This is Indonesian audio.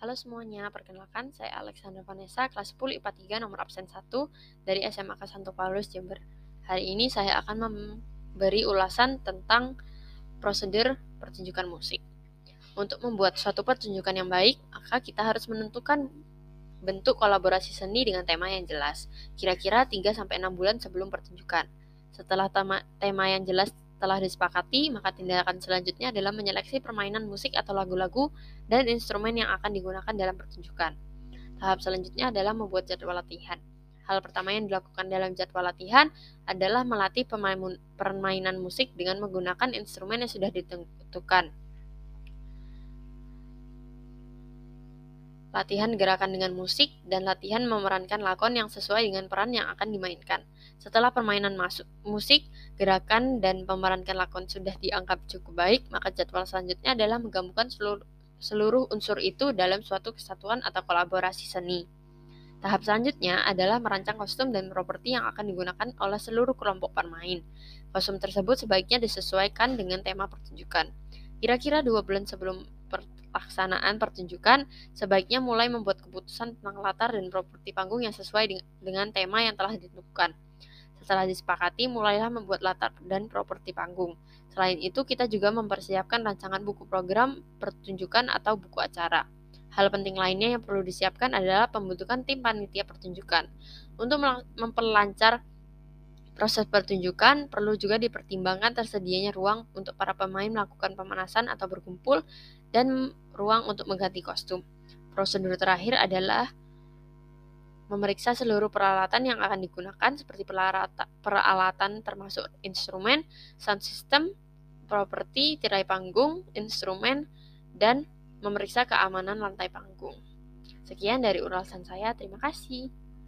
Halo semuanya, perkenalkan saya Alexander Vanessa, kelas 10 IPA 3 nomor absen 1 dari SMA Santo Paulus Jember. Hari ini saya akan memberi ulasan tentang prosedur pertunjukan musik. Untuk membuat suatu pertunjukan yang baik, maka kita harus menentukan bentuk kolaborasi seni dengan tema yang jelas, kira-kira 3-6 bulan sebelum pertunjukan. Setelah tema, tema yang jelas telah disepakati, maka tindakan selanjutnya adalah menyeleksi permainan musik atau lagu-lagu dan instrumen yang akan digunakan dalam pertunjukan. Tahap selanjutnya adalah membuat jadwal latihan. Hal pertama yang dilakukan dalam jadwal latihan adalah melatih permainan musik dengan menggunakan instrumen yang sudah ditentukan. Latihan gerakan dengan musik, dan latihan memerankan lakon yang sesuai dengan peran yang akan dimainkan. Setelah permainan masuk musik, gerakan, dan memerankan lakon sudah dianggap cukup baik, maka jadwal selanjutnya adalah menggabungkan seluruh, seluruh unsur itu dalam suatu kesatuan atau kolaborasi seni. Tahap selanjutnya adalah merancang kostum dan properti yang akan digunakan oleh seluruh kelompok pemain. Kostum tersebut sebaiknya disesuaikan dengan tema pertunjukan. Kira-kira dua bulan sebelum pelaksanaan pertunjukan, sebaiknya mulai membuat keputusan tentang latar dan properti panggung yang sesuai dengan tema yang telah ditentukan. Setelah disepakati, mulailah membuat latar dan properti panggung. Selain itu, kita juga mempersiapkan rancangan buku program pertunjukan atau buku acara. Hal penting lainnya yang perlu disiapkan adalah pembentukan tim panitia pertunjukan. Untuk memperlancar proses pertunjukan, perlu juga dipertimbangkan tersedianya ruang untuk para pemain melakukan pemanasan atau berkumpul dan ruang untuk mengganti kostum. Prosedur terakhir adalah memeriksa seluruh peralatan yang akan digunakan seperti peralatan termasuk instrumen, sound system, properti, tirai panggung, instrumen, dan memeriksa keamanan lantai panggung. Sekian dari ulasan saya, terima kasih.